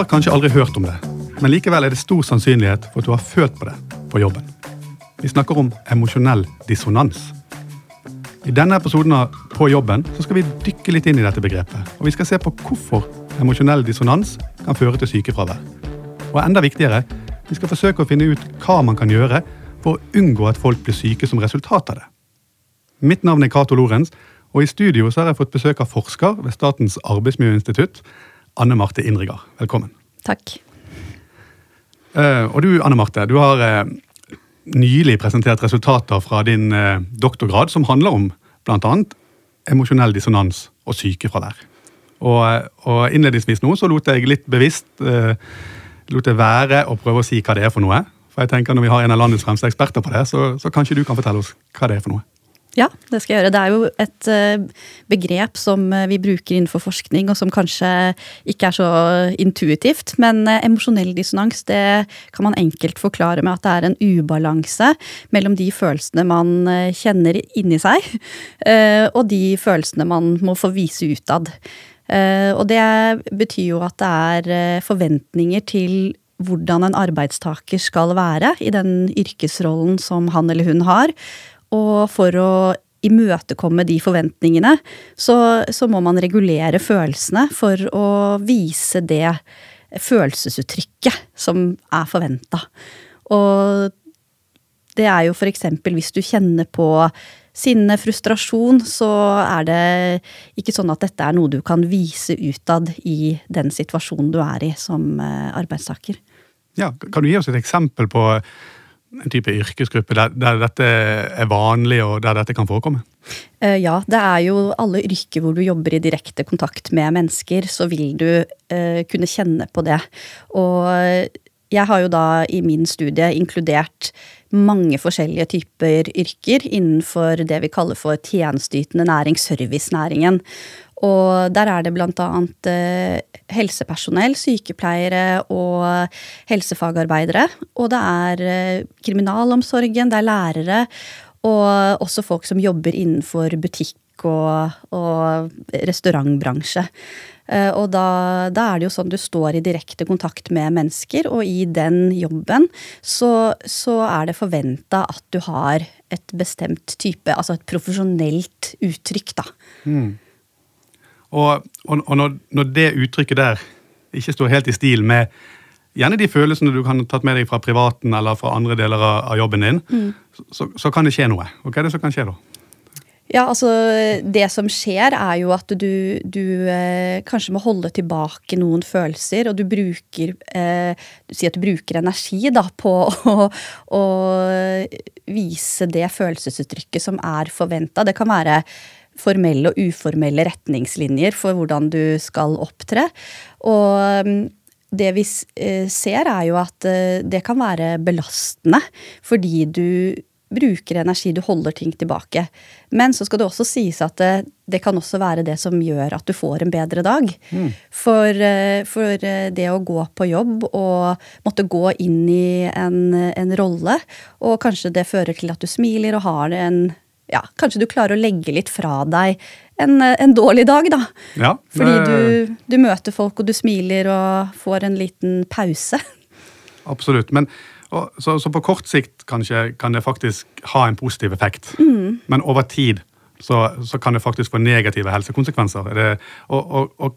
Har kanskje aldri hørt om det, men likevel er det stor sannsynlighet for at du har følt på det på jobben. Vi snakker om emosjonell dissonans. I denne episoden av På jobben så skal vi dykke litt inn i dette begrepet. Og vi skal se på hvorfor emosjonell dissonans kan føre til sykefravær. Og enda viktigere, vi skal forsøke å finne ut hva man kan gjøre for å unngå at folk blir syke som resultat av det. Mitt navn er Cato Lorentz, og i studio så har jeg fått besøk av forsker ved Statens arbeidsmiljøinstitutt, Anne Marte Indrigar. Velkommen. Takk. Eh, og du, Anne Marte, du har eh, nylig presentert resultater fra din eh, doktorgrad som handler om bl.a. emosjonell dissonans og sykefravær. Og, og innledningsvis nå så lot jeg litt bevisst lot jeg være å prøve å si hva det er for noe. For jeg tenker Når vi har en av landets fremste eksperter på det, så, så kanskje du kan fortelle oss hva det er for noe. Ja, det skal jeg gjøre. Det er jo et uh, begrep som uh, vi bruker innenfor forskning, og som kanskje ikke er så intuitivt. Men uh, emosjonell dissonans det kan man enkelt forklare med at det er en ubalanse mellom de følelsene man kjenner inni seg, og de følelsene man må få vise utad. og det betyr jo at det er forventninger til hvordan en arbeidstaker skal være i den yrkesrollen som han eller hun har. Og for å imøtekomme de forventningene, så, så, må man regulere følelsene for å vise det følelsesuttrykket som er forventa. Og det er jo f.eks. hvis du kjenner på sinne, frustrasjon, så er det ikke sånn at dette er noe du kan vise utad i den situasjonen du er i som eh, arbeidstaker. Ja, Kan du gi oss et eksempel på en type yrkesgruppe der, der, dette er vanlig, og der dette kan forekomme? Eh, ja, det er jo alle yrker hvor du jobber i direkte kontakt med mennesker, så vil du uh, kunne kjenne på det. Og jeg har jo da i min studie inkludert mange forskjellige typer yrker innenfor det vi kaller for tjenesteytende næring, servicenæringen. Og der er det annet eh, helsepersonell, sykepleiere og helsefagarbeidere. Og det er eh, kriminalomsorgen, det er lærere, og også folk som jobber innenfor butikk og, og restaurantbransje. Eh, og da, da, er det jo sånn du står i direkte kontakt med mennesker, og i den jobben så, så er det forventa at du har et bestemt type, altså et profesjonelt uttrykk, da. Mm. Og, og, og når, når, det uttrykket der ikke står helt i stil med gjerne de følelsene du kan ha tatt med deg fra privaten eller fra andre deler av, av jobben din, mm. så, så, kan det skje noe. Og hva er det som kan skje da? Ja, altså Det som skjer, er jo at du, du eh, kanskje må holde tilbake noen følelser, og du bruker eh, Du at du bruker energi da på å, å vise det følelsesuttrykket som er forventa. Det kan være formelle og uformelle retningslinjer for hvordan du skal opptre. Og mm, det vi eh, ser, er jo at eh, det kan være belastende fordi du bruker energi, du holder ting tilbake. Men så skal det også sies at det, det kan også være det som gjør at du får en bedre dag. Mm. For, eh, for, det å gå på jobb og måtte gå inn i en, en rolle, og kanskje det fører til at du smiler og har en ja, kanskje du klarer å legge litt fra deg en, en dårlig dag, da. Ja, Fordi du, du, møter folk, og du smiler og får en liten pause. Absolutt. Men, så, så, på kort sikt kanskje kan det faktisk ha en positiv effekt. Mm. Men over tid så, så, kan det faktisk få negative helsekonsekvenser. Det, og, og, og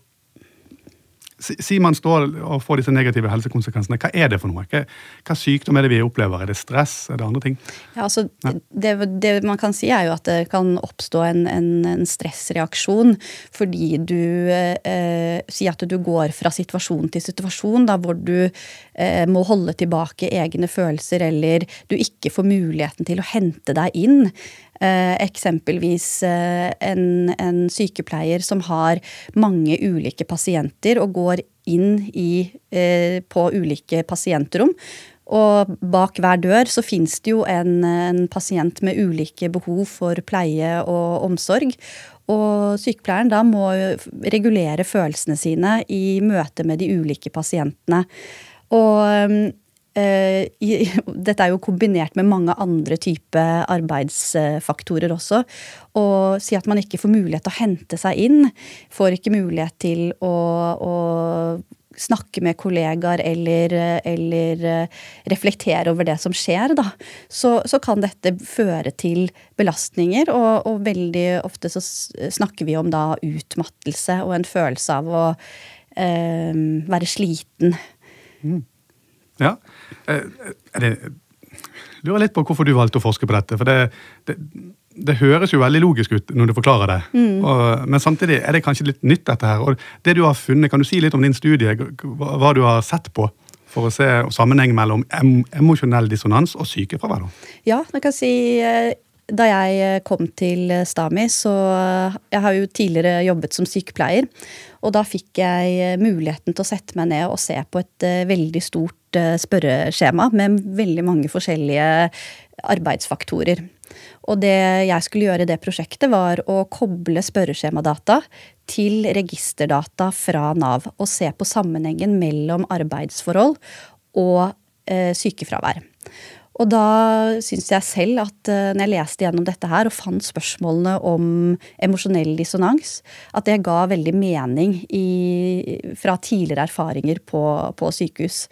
Si man står og får disse negative helsekonsekvensene. Hva er det for noe? Hva, hva sykdom er det vi opplever? Er det stress? Er det andre ting? Ja, altså, ja. Det, det, man kan si, er jo at det kan oppstå en, en, en stressreaksjon fordi du eh, sier at du går fra situasjon til situasjon, da, hvor du eh, må holde tilbake egne følelser, eller du ikke får muligheten til å hente deg inn. Eh, eksempelvis eh, en, en, sykepleier som har mange ulike pasienter og går inn i, eh, på ulike pasientrom. Og bak hver dør så fins det jo en, en, pasient med ulike behov for pleie og omsorg. Og sykepleieren da må regulere følelsene sine i møte med de ulike pasientene. Og i, dette er jo kombinert med mange andre typer arbeidsfaktorer også. Og si at man ikke får mulighet til å hente seg inn. Får ikke mulighet til å, å snakke med kollegaer eller, eller reflektere over det som skjer, da, så, så kan dette føre til belastninger. Og, og, veldig ofte så snakker vi om da utmattelse og en følelse av å eh, være sliten. Mm. Ja. Er det, jeg lurer litt på hvorfor du valgte å forske på dette. for det, det det høres jo veldig logisk ut når du forklarer det, mm. og, men samtidig er det kanskje litt nytt, dette her. Og det du har funnet, Kan du si litt om din studie, hva, hva du har sett på? For å se sammenheng mellom em emosjonell dissonans og sykefravær? Ja, jeg kan si eh, da jeg kom til Stami, så Jeg har jo tidligere jobbet som sykepleier. Og da fikk jeg muligheten til å sette meg ned og se på et eh, veldig stort Eh, spørreskjema med veldig mange forskjellige arbeidsfaktorer. Og det jeg skulle gjøre i det prosjektet, var å koble spørreskjemadata til registerdata fra Nav. Og se på sammenhengen mellom arbeidsforhold og eh, sykefravær. Og da syns jeg selv at uh, når jeg leste gjennom dette her og fant spørsmålene om emosjonell dissonans, at det ga veldig mening i, fra tidligere erfaringer på, på sykehus.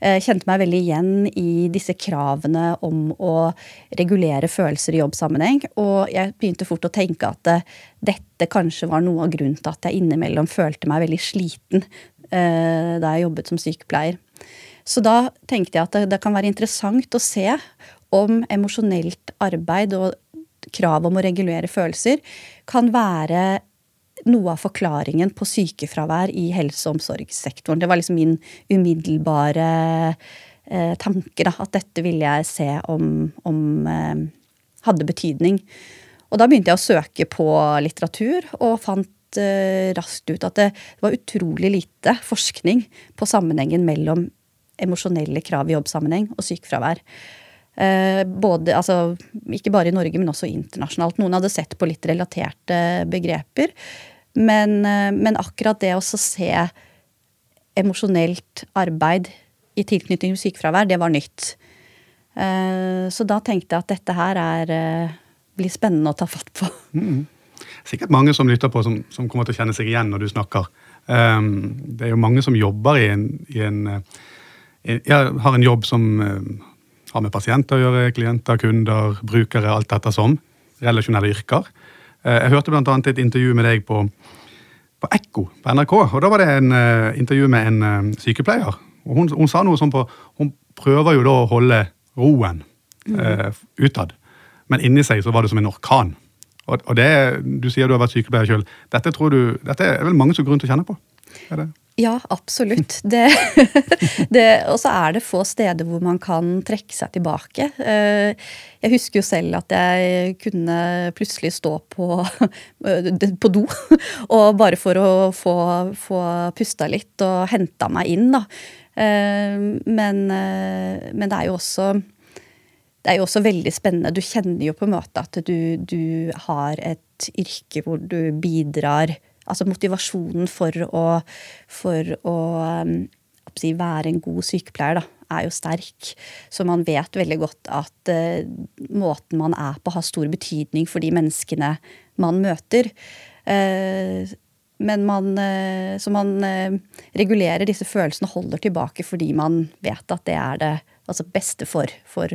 Eh, kjente meg veldig igjen i disse kravene om å regulere følelser i jobbsammenheng. Og jeg begynte fort å tenke at eh, dette kanskje var noe av grunnen til at jeg innimellom følte meg veldig sliten da jeg jobbet som sykepleier. Så da tenkte jeg at det, det kan være interessant å se om emosjonelt arbeid og krav om å regulere følelser kan være noe av forklaringen på sykefravær i helse- og omsorgssektoren. Det var liksom min umiddelbare eh, tanke, da, at dette ville jeg se om, om eh, hadde betydning. Og da begynte jeg å søke på litteratur, og fant eh, raskt ut at det var utrolig lite forskning på sammenhengen mellom emosjonelle krav i jobbsammenheng og sykefravær. Eh, både, altså, ikke bare i Norge, men også internasjonalt. Noen hadde sett på litt relaterte begreper. Men, eh, men akkurat det å se emosjonelt arbeid i tilknytning til sykefravær, det var nytt. Eh, så da tenkte jeg at dette her er, blir spennende å ta fatt på. Sikkert mange som lytter på, som, som, kommer til å kjenne seg igjen når du snakker. det er jo mange som jobber i en, i en jeg har en jobb som eh, har med pasienter å gjøre, klienter, kunder, brukere, alt dette som. Relasjonelle yrker. Eh, jeg hørte bl.a. et intervju med deg på, på Ekko på NRK. og Da var det en uh, intervju med en uh, sykepleier. og hun, hun, sa noe sånn på Hun prøver jo da å holde roen uh, utad, men inni seg så var det som en orkan. Og, og det, Du sier du har vært sykepleier sjøl. Dette, dette er vel mange som har grunn til å kjenne på? Er det? Ja, absolutt. Det, det, og så er det få steder hvor man kan trekke seg tilbake. Eh, jeg husker jo selv at jeg kunne plutselig stå på, på do. Og bare for å få, få pusta litt og henta meg inn, da. Eh, men, eh, men, det er jo også det er jo også veldig spennende. Du kjenner jo på en måte at du, du har et yrke hvor du bidrar Altså motivasjonen for å, for å um, si, være en god sykepleier, da, er jo sterk. Så man vet veldig godt at uh, måten man er på, har stor betydning for de menneskene man møter. Uh, men man, uh, så man regulerer disse følelsene og holder tilbake fordi man vet at det er det altså beste for, for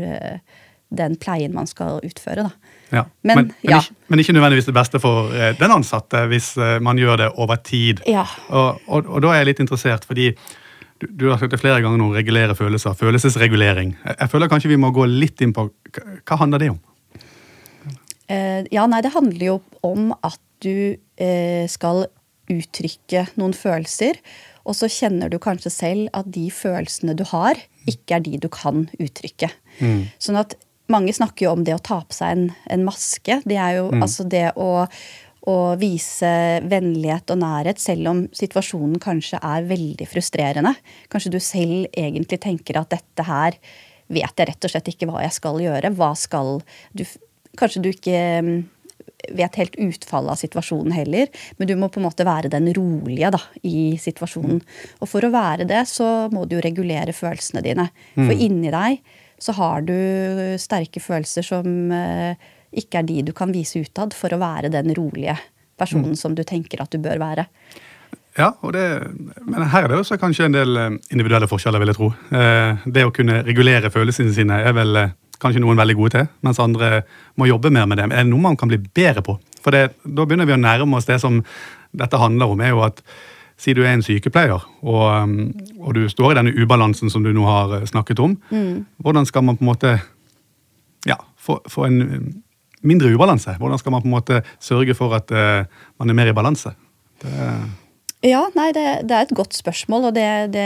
den pleien man skal utføre. Ja. Men, men, men, ja. ikke, men, ikke, nødvendigvis det beste for eh, den ansatte hvis eh, man gjør det over tid. Ja. Og, og, og, da er jeg litt interessert, fordi du, du har sagt det flere ganger nå, regulere følelser. Følelsesregulering. Jeg, jeg føler kanskje vi må gå litt inn på hva, handler det om? Uh, ja, nei, det handler jo om at du skal uttrykke noen følelser. Og så kjenner du kanskje selv at de følelsene du har, ikke er de du kan uttrykke. Mm. Sånn at mange snakker jo om det å ta på seg en, en maske. Det er jo mm. altså det å, å, vise vennlighet og nærhet, selv om situasjonen kanskje er veldig frustrerende. Kanskje du selv egentlig tenker at dette her vet jeg rett og slett ikke hva jeg skal gjøre. Hva skal du Kanskje du ikke mm, vet helt utfallet av situasjonen heller, men du må på en måte være den rolige da, i situasjonen. Mm. Og for å være det, så må du jo regulere følelsene dine. For mm. inni deg så har du sterke følelser som eh, ikke er de du kan vise utad for å være den rolige personen mm. som du tenker at du bør være. Ja, og det, men her er det også kanskje en del eh, individuelle forskjeller, vil jeg tro. Eh, det å kunne regulere følelsene sine er vel kanskje noen veldig gode til, mens andre må jobbe mer med det. Men er det noe man kan bli bedre på? For det, da begynner vi å nærme oss det som dette handler om, er jo at Si du er en sykepleier, og, og du står i denne ubalansen som du nå har snakket om. Mm. Hvordan skal man på en måte ja, få, få en mindre ubalanse? Hvordan skal man på en måte sørge for at uh, man er mer i balanse? Det... Ja, nei, det, det, er et godt spørsmål, og det, det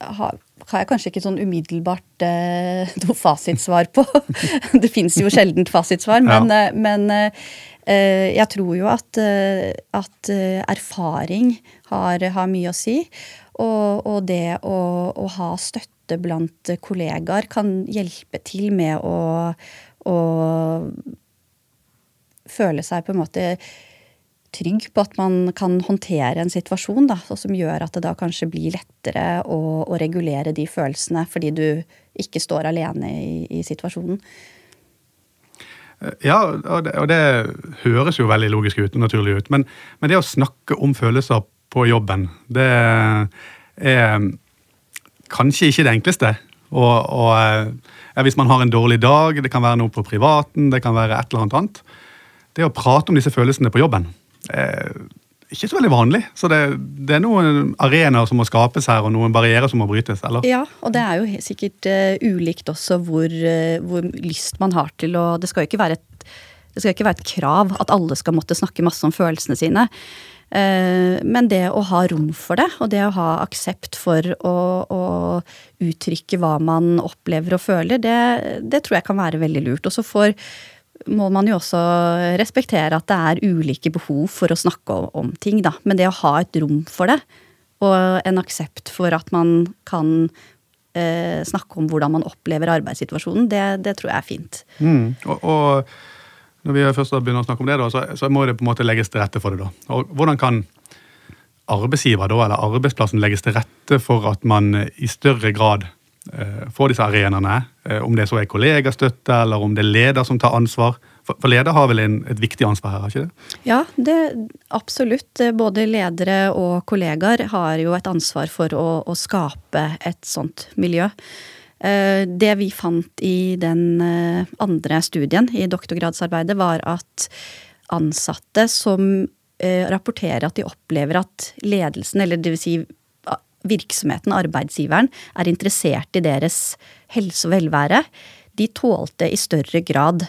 har, har, jeg kanskje ikke sånn umiddelbart eh, noe fasitsvar på. det fins jo sjeldent fasitsvar, men, ja. Eh, men eh, jeg tror jo at, eh, at erfaring har, har, mye å si. Og, og det å, å, ha støtte blant kollegaer kan hjelpe til med å, å føle seg på en måte trygg på at man kan håndtere en situasjon da, som gjør at det da kanskje blir lettere å, å regulere de følelsene fordi du ikke står alene i, i situasjonen. Ja, og det, og det, høres jo veldig logisk ut naturlig ut. Men, men, det å snakke om følelser på jobben, det er kanskje ikke det enkleste. Og, og ja, Hvis man har en dårlig dag, det kan være noe på privaten, det kan være et eller annet annet. Det å prate om disse følelsene på jobben, ikke så veldig vanlig. Så det, det, er noen arenaer som må skapes her, og noen barrierer som må brytes. eller? Ja, og det er jo sikkert uh, ulikt også hvor, uh, hvor, lyst man har til å Det skal jo ikke være et, ikke være et krav at alle skal måtte snakke masse om følelsene sine. Uh, men det å ha rom for det, og det å ha aksept for å, å uttrykke hva man opplever og føler, det, det tror jeg kan være veldig lurt. Og så får må man jo også respektere at det er ulike behov for å snakke om ting, da. Men det å ha et rom for det, og en aksept for at man kan eh, snakke om hvordan man opplever arbeidssituasjonen, det, det tror jeg er fint. Mm. Og, og, når vi først begynner å snakke om det, da, så, så, må det på en måte legges til rette for det. da. Og hvordan kan arbeidsgiver da, eller arbeidsplassen legges til rette for at man i større grad Eh, få disse arenaene. Eh, om det så er kollegastøtte, eller om det er leder som tar ansvar. For leder har vel en, et viktig ansvar her, har ikke det? Ja, det, absolutt. Både ledere og kollegaer har jo et ansvar for å, å skape et sånt miljø. Eh, det vi fant i den andre studien, i doktorgradsarbeidet, var at ansatte som rapporterer at de opplever at ledelsen, eller dvs. Si virksomheten, arbeidsgiveren, er interessert i deres helse og velvære, de tålte i større grad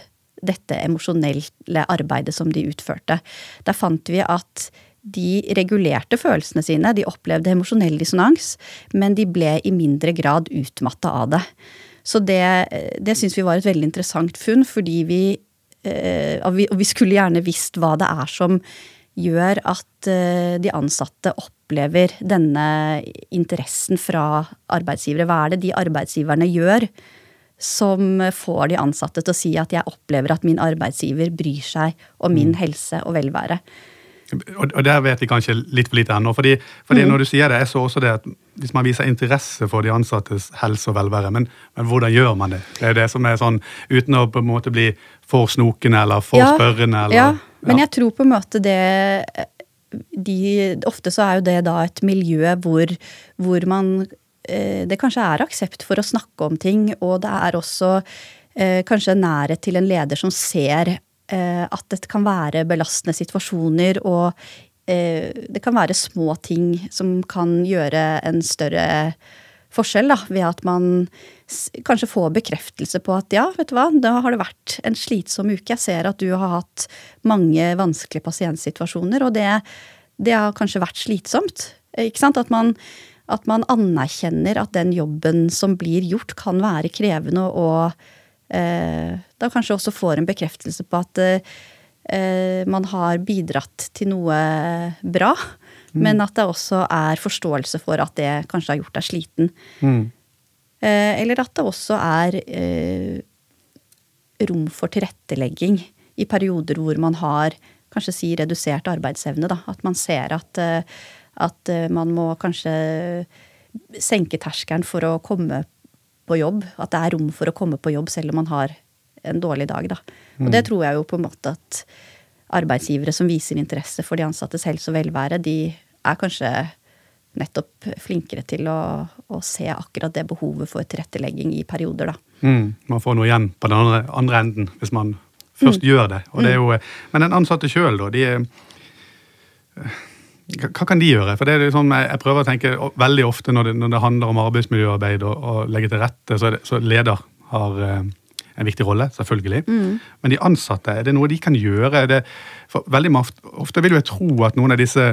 dette emosjonelle arbeidet som de utførte. Der fant vi at de regulerte følelsene sine, de opplevde emosjonell dissonans, men de ble i mindre grad utmatta av det. Så det, det syns vi var et veldig interessant funn, fordi vi eh, Og vi skulle gjerne visst hva det er som gjør at eh, de ansatte opplever denne interessen fra arbeidsgivere. Hva er det de arbeidsgiverne gjør som får de ansatte til å si at jeg opplever at min arbeidsgiver bryr seg om min mm. helse og velvære? Og der vet vi kanskje litt for lite ennå. fordi, fordi mm. når du sier det, jeg så også det at hvis man viser interesse for de ansattes helse og velvære, men, men, hvordan gjør man det? Det er det som er sånn, Uten å på en måte bli for snokende eller for ja, spørrende. Eller, ja, men jeg tror på en måte det de, Ofte så er jo det da et miljø hvor, hvor man eh, Det kanskje er aksept for å snakke om ting, og det er også eh, kanskje nærhet til en leder som ser eh, at det kan være belastende situasjoner, og det kan være små ting som kan gjøre en større forskjell, da, ved at man kanskje få bekreftelse på at ja, vet du hva, da har det vært en slitsom uke. Jeg ser at du har hatt mange vanskelige pasientsituasjoner, og det, det har kanskje vært slitsomt. Ikke sant? At man, at man, anerkjenner at den jobben som blir gjort, kan være krevende, og eh, da kanskje også får en bekreftelse på at eh, man har bidratt til noe bra. Mm. Men at det også er forståelse for at det kanskje har gjort deg sliten. Mm. Eh, eller at det også er eh, rom for tilrettelegging i perioder hvor man har kanskje si redusert arbeidsevne. Da. At man ser at, eh, at man må kanskje senke terskelen for å komme på jobb. At det er rom for å komme på jobb selv om man har en dårlig dag. Da. Og det mm. tror jeg jo på en måte at arbeidsgivere som viser interesse for de ansattes helse og velvære, de er kanskje nettopp flinkere til å, å se akkurat det behovet for tilrettelegging i perioder, da. Mm, man får noe igjen på den andre, andre enden hvis man først mm. gjør det. det jo, men den ansatte sjøl, da. de hva kan de gjøre? For det er liksom, Jeg prøver å tenke veldig ofte når det, når det handler om arbeidsmiljøarbeid og, og legge til rette, så, det, så leder har eh, en viktig rolle, selvfølgelig. Mm. Men de ansatte, er det noe de kan gjøre? Det, for veldig ofte vil jeg tro at noen av disse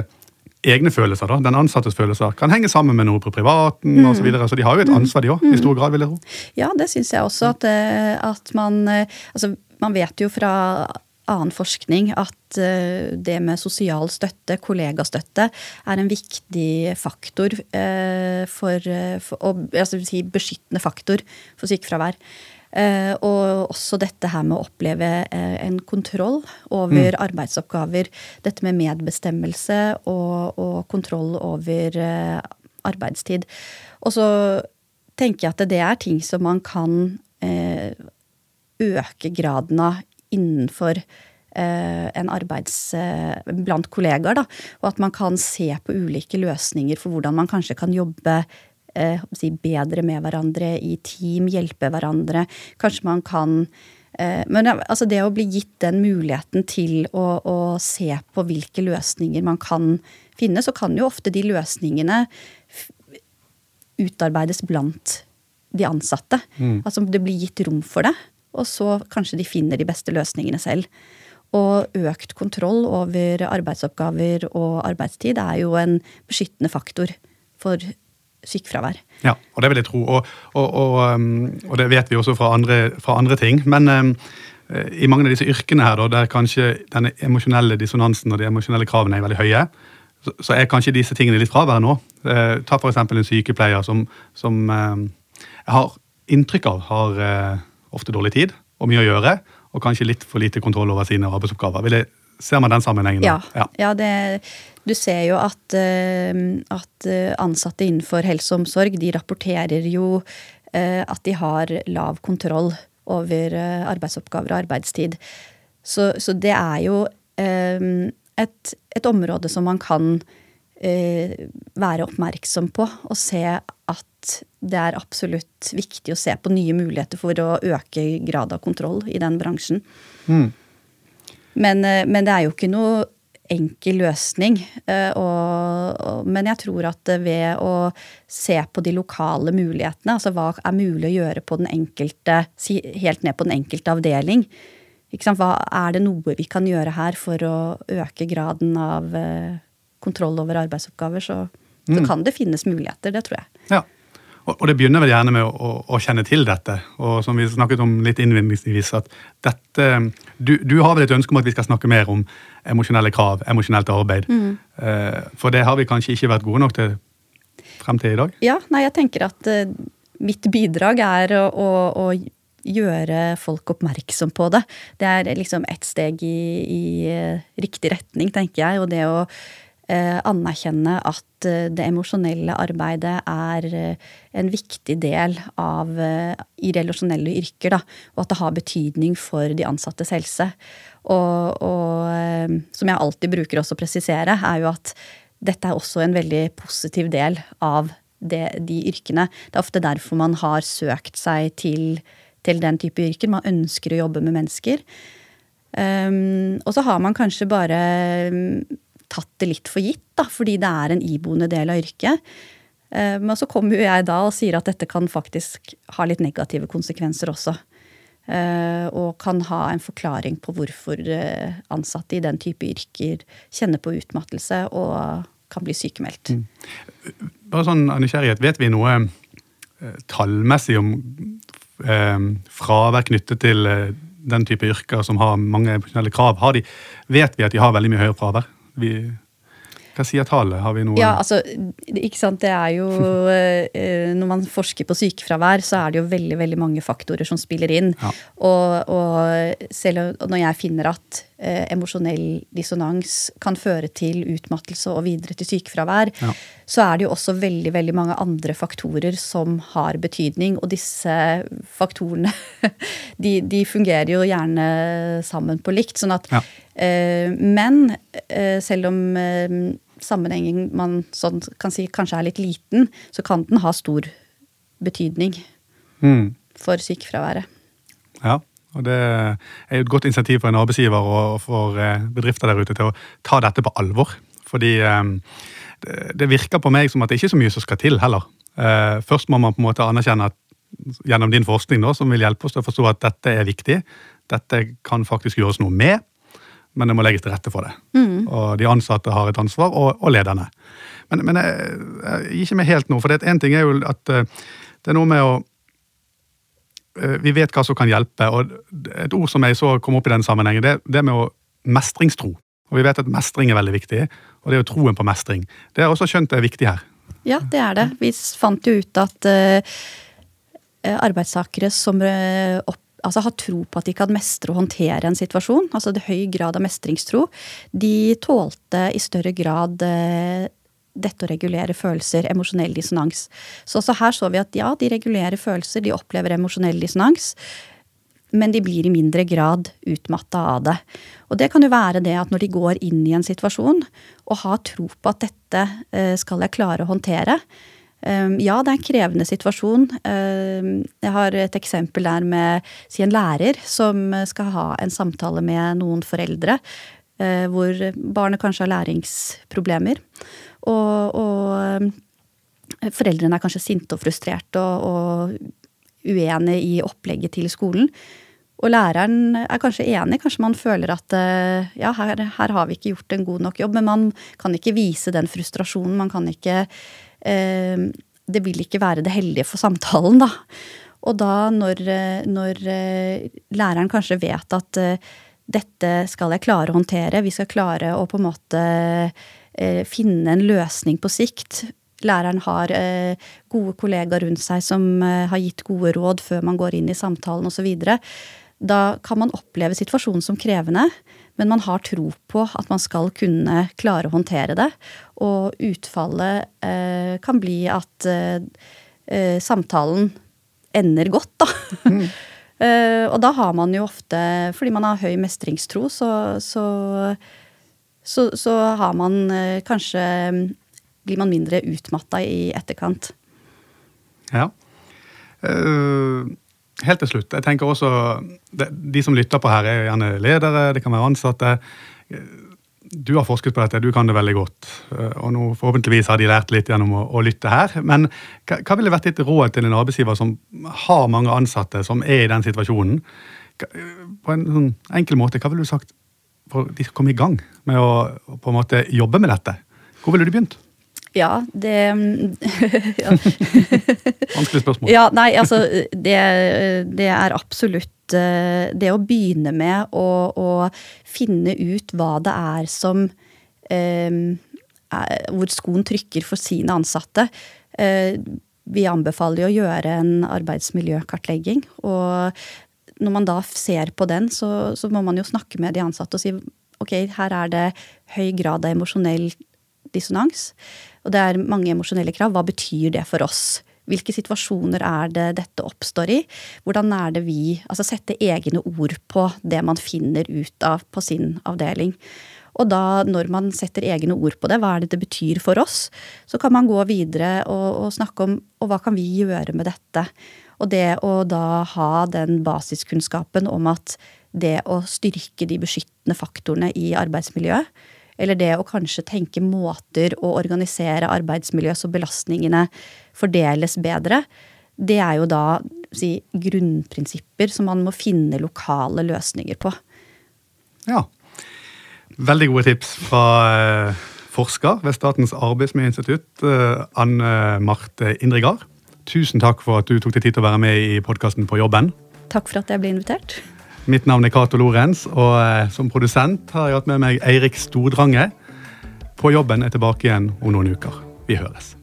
egne følelser, da, den ansattes følelser, kan henge sammen med noe på privaten mm. osv. Så, videre. så de har jo et mm. ansvar, de òg, i stor grad, vil jeg tro. Ja, det syns jeg også. At, eh, at man eh, Altså, man vet jo fra annen forskning at eh, det med sosial støtte, kollegastøtte, er en viktig faktor for, for å altså si beskyttende faktor for sykefravær. Og også dette her med å oppleve en kontroll over mm. arbeidsoppgaver. Dette med medbestemmelse og, og kontroll over arbeidstid. Og så tenker jeg at det er ting som man kan øke graden av innenfor eh, en arbeids... Eh, blant kollegaer, da. Og at man kan se på ulike løsninger for hvordan man kanskje kan jobbe eh, si, bedre med hverandre i team, hjelpe hverandre. Kanskje man kan men altså det å bli gitt den muligheten til å, å, se på hvilke løsninger man kan finne, så kan jo ofte de løsningene utarbeides blant de ansatte. Mm. Altså det blir gitt rom for det og så kanskje de finner de beste løsningene selv. Og økt kontroll over arbeidsoppgaver og arbeidstid er jo en beskyttende faktor for sykefravær. Ja, og det vil jeg tro. Og, og, og, um, og det vet vi også fra andre, fra andre ting. Men um, i mange av disse yrkene her, der kanskje denne emosjonelle dissonansen og de emosjonelle kravene er veldig høye, så, så er kanskje disse tingene litt fraværende nå. Eh, ta f.eks. en sykepleier som, som eh, jeg har inntrykk av har eh, ofte dårlig tid og mye å gjøre, og kanskje litt for lite kontroll over sine arbeidsoppgaver. Vil jeg, ser man den sammenhengen? Ja. ja. ja det, du ser jo at, uh, at, ansatte innenfor helse og omsorg de rapporterer jo uh, at de har lav kontroll over arbeidsoppgaver og arbeidstid. Så, så det er jo et, et, område som man kan være oppmerksom på og se at det er absolutt viktig å se på nye muligheter for å øke grad av kontroll i den bransjen. Mm. Men, eh, men, det er jo ikke noe enkel løsning. Eh, og, men jeg tror at ved å se på de lokale mulighetene, altså hva er mulig å gjøre på den enkelte, helt ned på den enkelte avdeling Hva Er det noe vi kan gjøre her for å øke graden av eh, kontroll over arbeidsoppgaver, så, så mm. kan det finnes muligheter. Det tror jeg. Ja. Og det begynner vel gjerne med å, å, å, kjenne til dette. Og som vi snakket om litt innledningsvis, at dette du, du, har vel et ønske om at vi skal snakke mer om emosjonelle krav, emosjonelt arbeid. Mm. Eh, for det har vi kanskje ikke vært gode nok til frem til i dag? Ja, nei, jeg tenker at uh, mitt bidrag er å, å, å, gjøre folk oppmerksom på det. Det er liksom ett steg i, i uh, riktig retning, tenker jeg. Og det å Eh, anerkjenne at eh, det emosjonelle arbeidet er eh, en viktig del av i relasjonelle yrker. Da, og at det har betydning for de ansattes helse. Og, og som jeg alltid bruker også å presisere, er jo at dette er også en veldig positiv del av det, de yrkene. Det er ofte derfor man har søkt seg til, til den type yrker. Man ønsker å jobbe med mennesker. Um, og så har man kanskje bare tatt det litt for gitt, da, fordi det er en iboende del av yrket. Eh, men så kommer jo jeg da og sier at dette kan faktisk ha litt negative konsekvenser også. Eh, og kan ha en forklaring på hvorfor eh, ansatte i den type yrker kjenner på utmattelse og kan bli sykemeldt. Mm. Bare sånn av nysgjerrighet, vet vi noe tallmessig om fravær knyttet til den type yrker som har mange profesjonelle krav? De, vet vi at de har veldig mye høyere fravær? Vi hva sier tallet? Har vi noe Ja, altså, ikke sant. Det er jo eh, Når man forsker på sykefravær, så er det jo veldig veldig mange faktorer som spiller inn. Ja. Og, og, selv når jeg finner at eh, emosjonell dissonans kan føre til utmattelse og videre til sykefravær, ja. så er det jo også veldig veldig mange andre faktorer som har betydning. Og disse faktorene de, de fungerer jo gjerne sammen på likt. sånn at ja. eh, Men eh, selv om eh, sammenhengen man sånn kan si kanskje er litt liten, så kan den ha stor betydning Mm. for sykefraværet. Ja, og det er jo et godt insentiv for en arbeidsgiver og for eh, bedrifter der ute til å ta dette på alvor. Fordi eh, det- virker på meg som at det ikke er så mye som skal til heller. Eh, Først må man på en måte anerkjenne at gjennom din forskning da, som vil hjelpe oss til å forstå at dette er viktig. Dette kan faktisk gjøres noe med, men det må legges til rette for det. Og de ansatte har et ansvar, og, og lederne. Men, men jeg, jeg gir ikke meg helt nå, for en ting er jo at det er noe med å vi vet hva som kan hjelpe, og et ord som jeg så kom opp i den sammenhengen, det, det med å mestringstro. Og vi vet at mestring er veldig viktig, og det er jo troen på mestring. Det har også skjønt er viktig her. Ja, det er det. Vi fant jo ut at eh, eh, arbeidstakere som uh, opp, altså har tro på at de kan mestre og håndtere en situasjon, altså det høy grad av mestringstro, de tålte i større grad eh, dette å regulere følelser, emosjonell dissonans. Så også her så vi at ja, de regulerer følelser, de opplever emosjonell dissonans, men de blir i mindre grad utmatta av det. Og det kan jo være det at når de går inn i en situasjon og har tro på at dette eh, skal jeg klare å håndtere. eh, Ja, det er en krevende situasjon. Eh, Jeg har et eksempel der med si en lærer som skal ha en samtale med noen foreldre. Hvor barnet kanskje har læringsproblemer. Og, og eh, foreldrene er kanskje sinte og frustrerte og, og uenige i opplegget til skolen. Og læreren er kanskje enig, kanskje man føler at eh, ja, her, her har vi ikke gjort en god nok jobb, men man kan ikke vise den frustrasjonen. Man kan ikke eh, Det vil ikke være det heldige for samtalen, da. Og da når, når eh, læreren kanskje vet at dette skal jeg klare å håndtere, vi skal klare å på en måte finne en løsning på sikt. Læreren har eh, gode kollegaer rundt seg som eh, har gitt gode råd før man går inn i samtalen osv. Da kan man oppleve situasjonen som krevende, men man har tro på at man skal kunne klare å håndtere det. Og utfallet eh, kan bli at eh, eh, samtalen ender godt, da. Eh, og da har man jo ofte, fordi man har høy mestringstro, så, så, så, så har man eh, kanskje Blir man mindre utmatta i etterkant. Ja. Eh, helt til slutt, jeg tenker også de, som lytter på her, er gjerne ledere, det kan være ansatte. Du har forsket på dette, du kan det veldig godt. eh, Og nå forhåpentligvis har de lært litt gjennom å, å lytte her. Men hva, hva ville vært ditt råd til en arbeidsgiver som har mange ansatte som er i den situasjonen? På en sånn enkel måte, hva ville du sagt for de skal komme i gang med å, på en måte jobbe med dette? Hvor ville du begynt? Ja, det ja. Vanskelig spørsmål. Ja, nei, altså det, det er absolutt eh, det å begynne med å, å finne ut hva det er som eh, er, Hvor skoen trykker for sine ansatte. Eh, vi anbefaler jo å gjøre en arbeidsmiljøkartlegging. Og når man da ser på den, så, så må man jo snakke med de ansatte og si ok, her er det høy grad av emosjonell dissonans. Og det er mange emosjonelle krav. Hva betyr det for oss? Hvilke situasjoner er det dette oppstår i? Hvordan er det vi Altså sette egne ord på det man finner ut av på sin avdeling. Og da, når man setter egne ord på det, hva er det det betyr for oss, så kan man gå videre og, og snakke om og hva kan vi gjøre med dette. Og det å da ha den basiskunnskapen om at det å styrke de beskyttende faktorene i arbeidsmiljøet, eller det å kanskje tenke måter å organisere arbeidsmiljøet så belastningene fordeles bedre, det er jo da si, grunnprinsipper som man må finne lokale løsninger på. Ja. Veldig gode tips fra eh, forsker ved Statens arbeidsmiljøinstitutt, eh, Anne Marte Indregard. Tusen takk for at du tok deg tid til å være med i podkasten På jobben. Takk for at jeg ble invitert. Mitt navn er Cato Lorentz, og eh, som produsent har jeg hatt med meg Eirik Stordrange. På jobben er tilbake igjen om noen uker. Vi høres.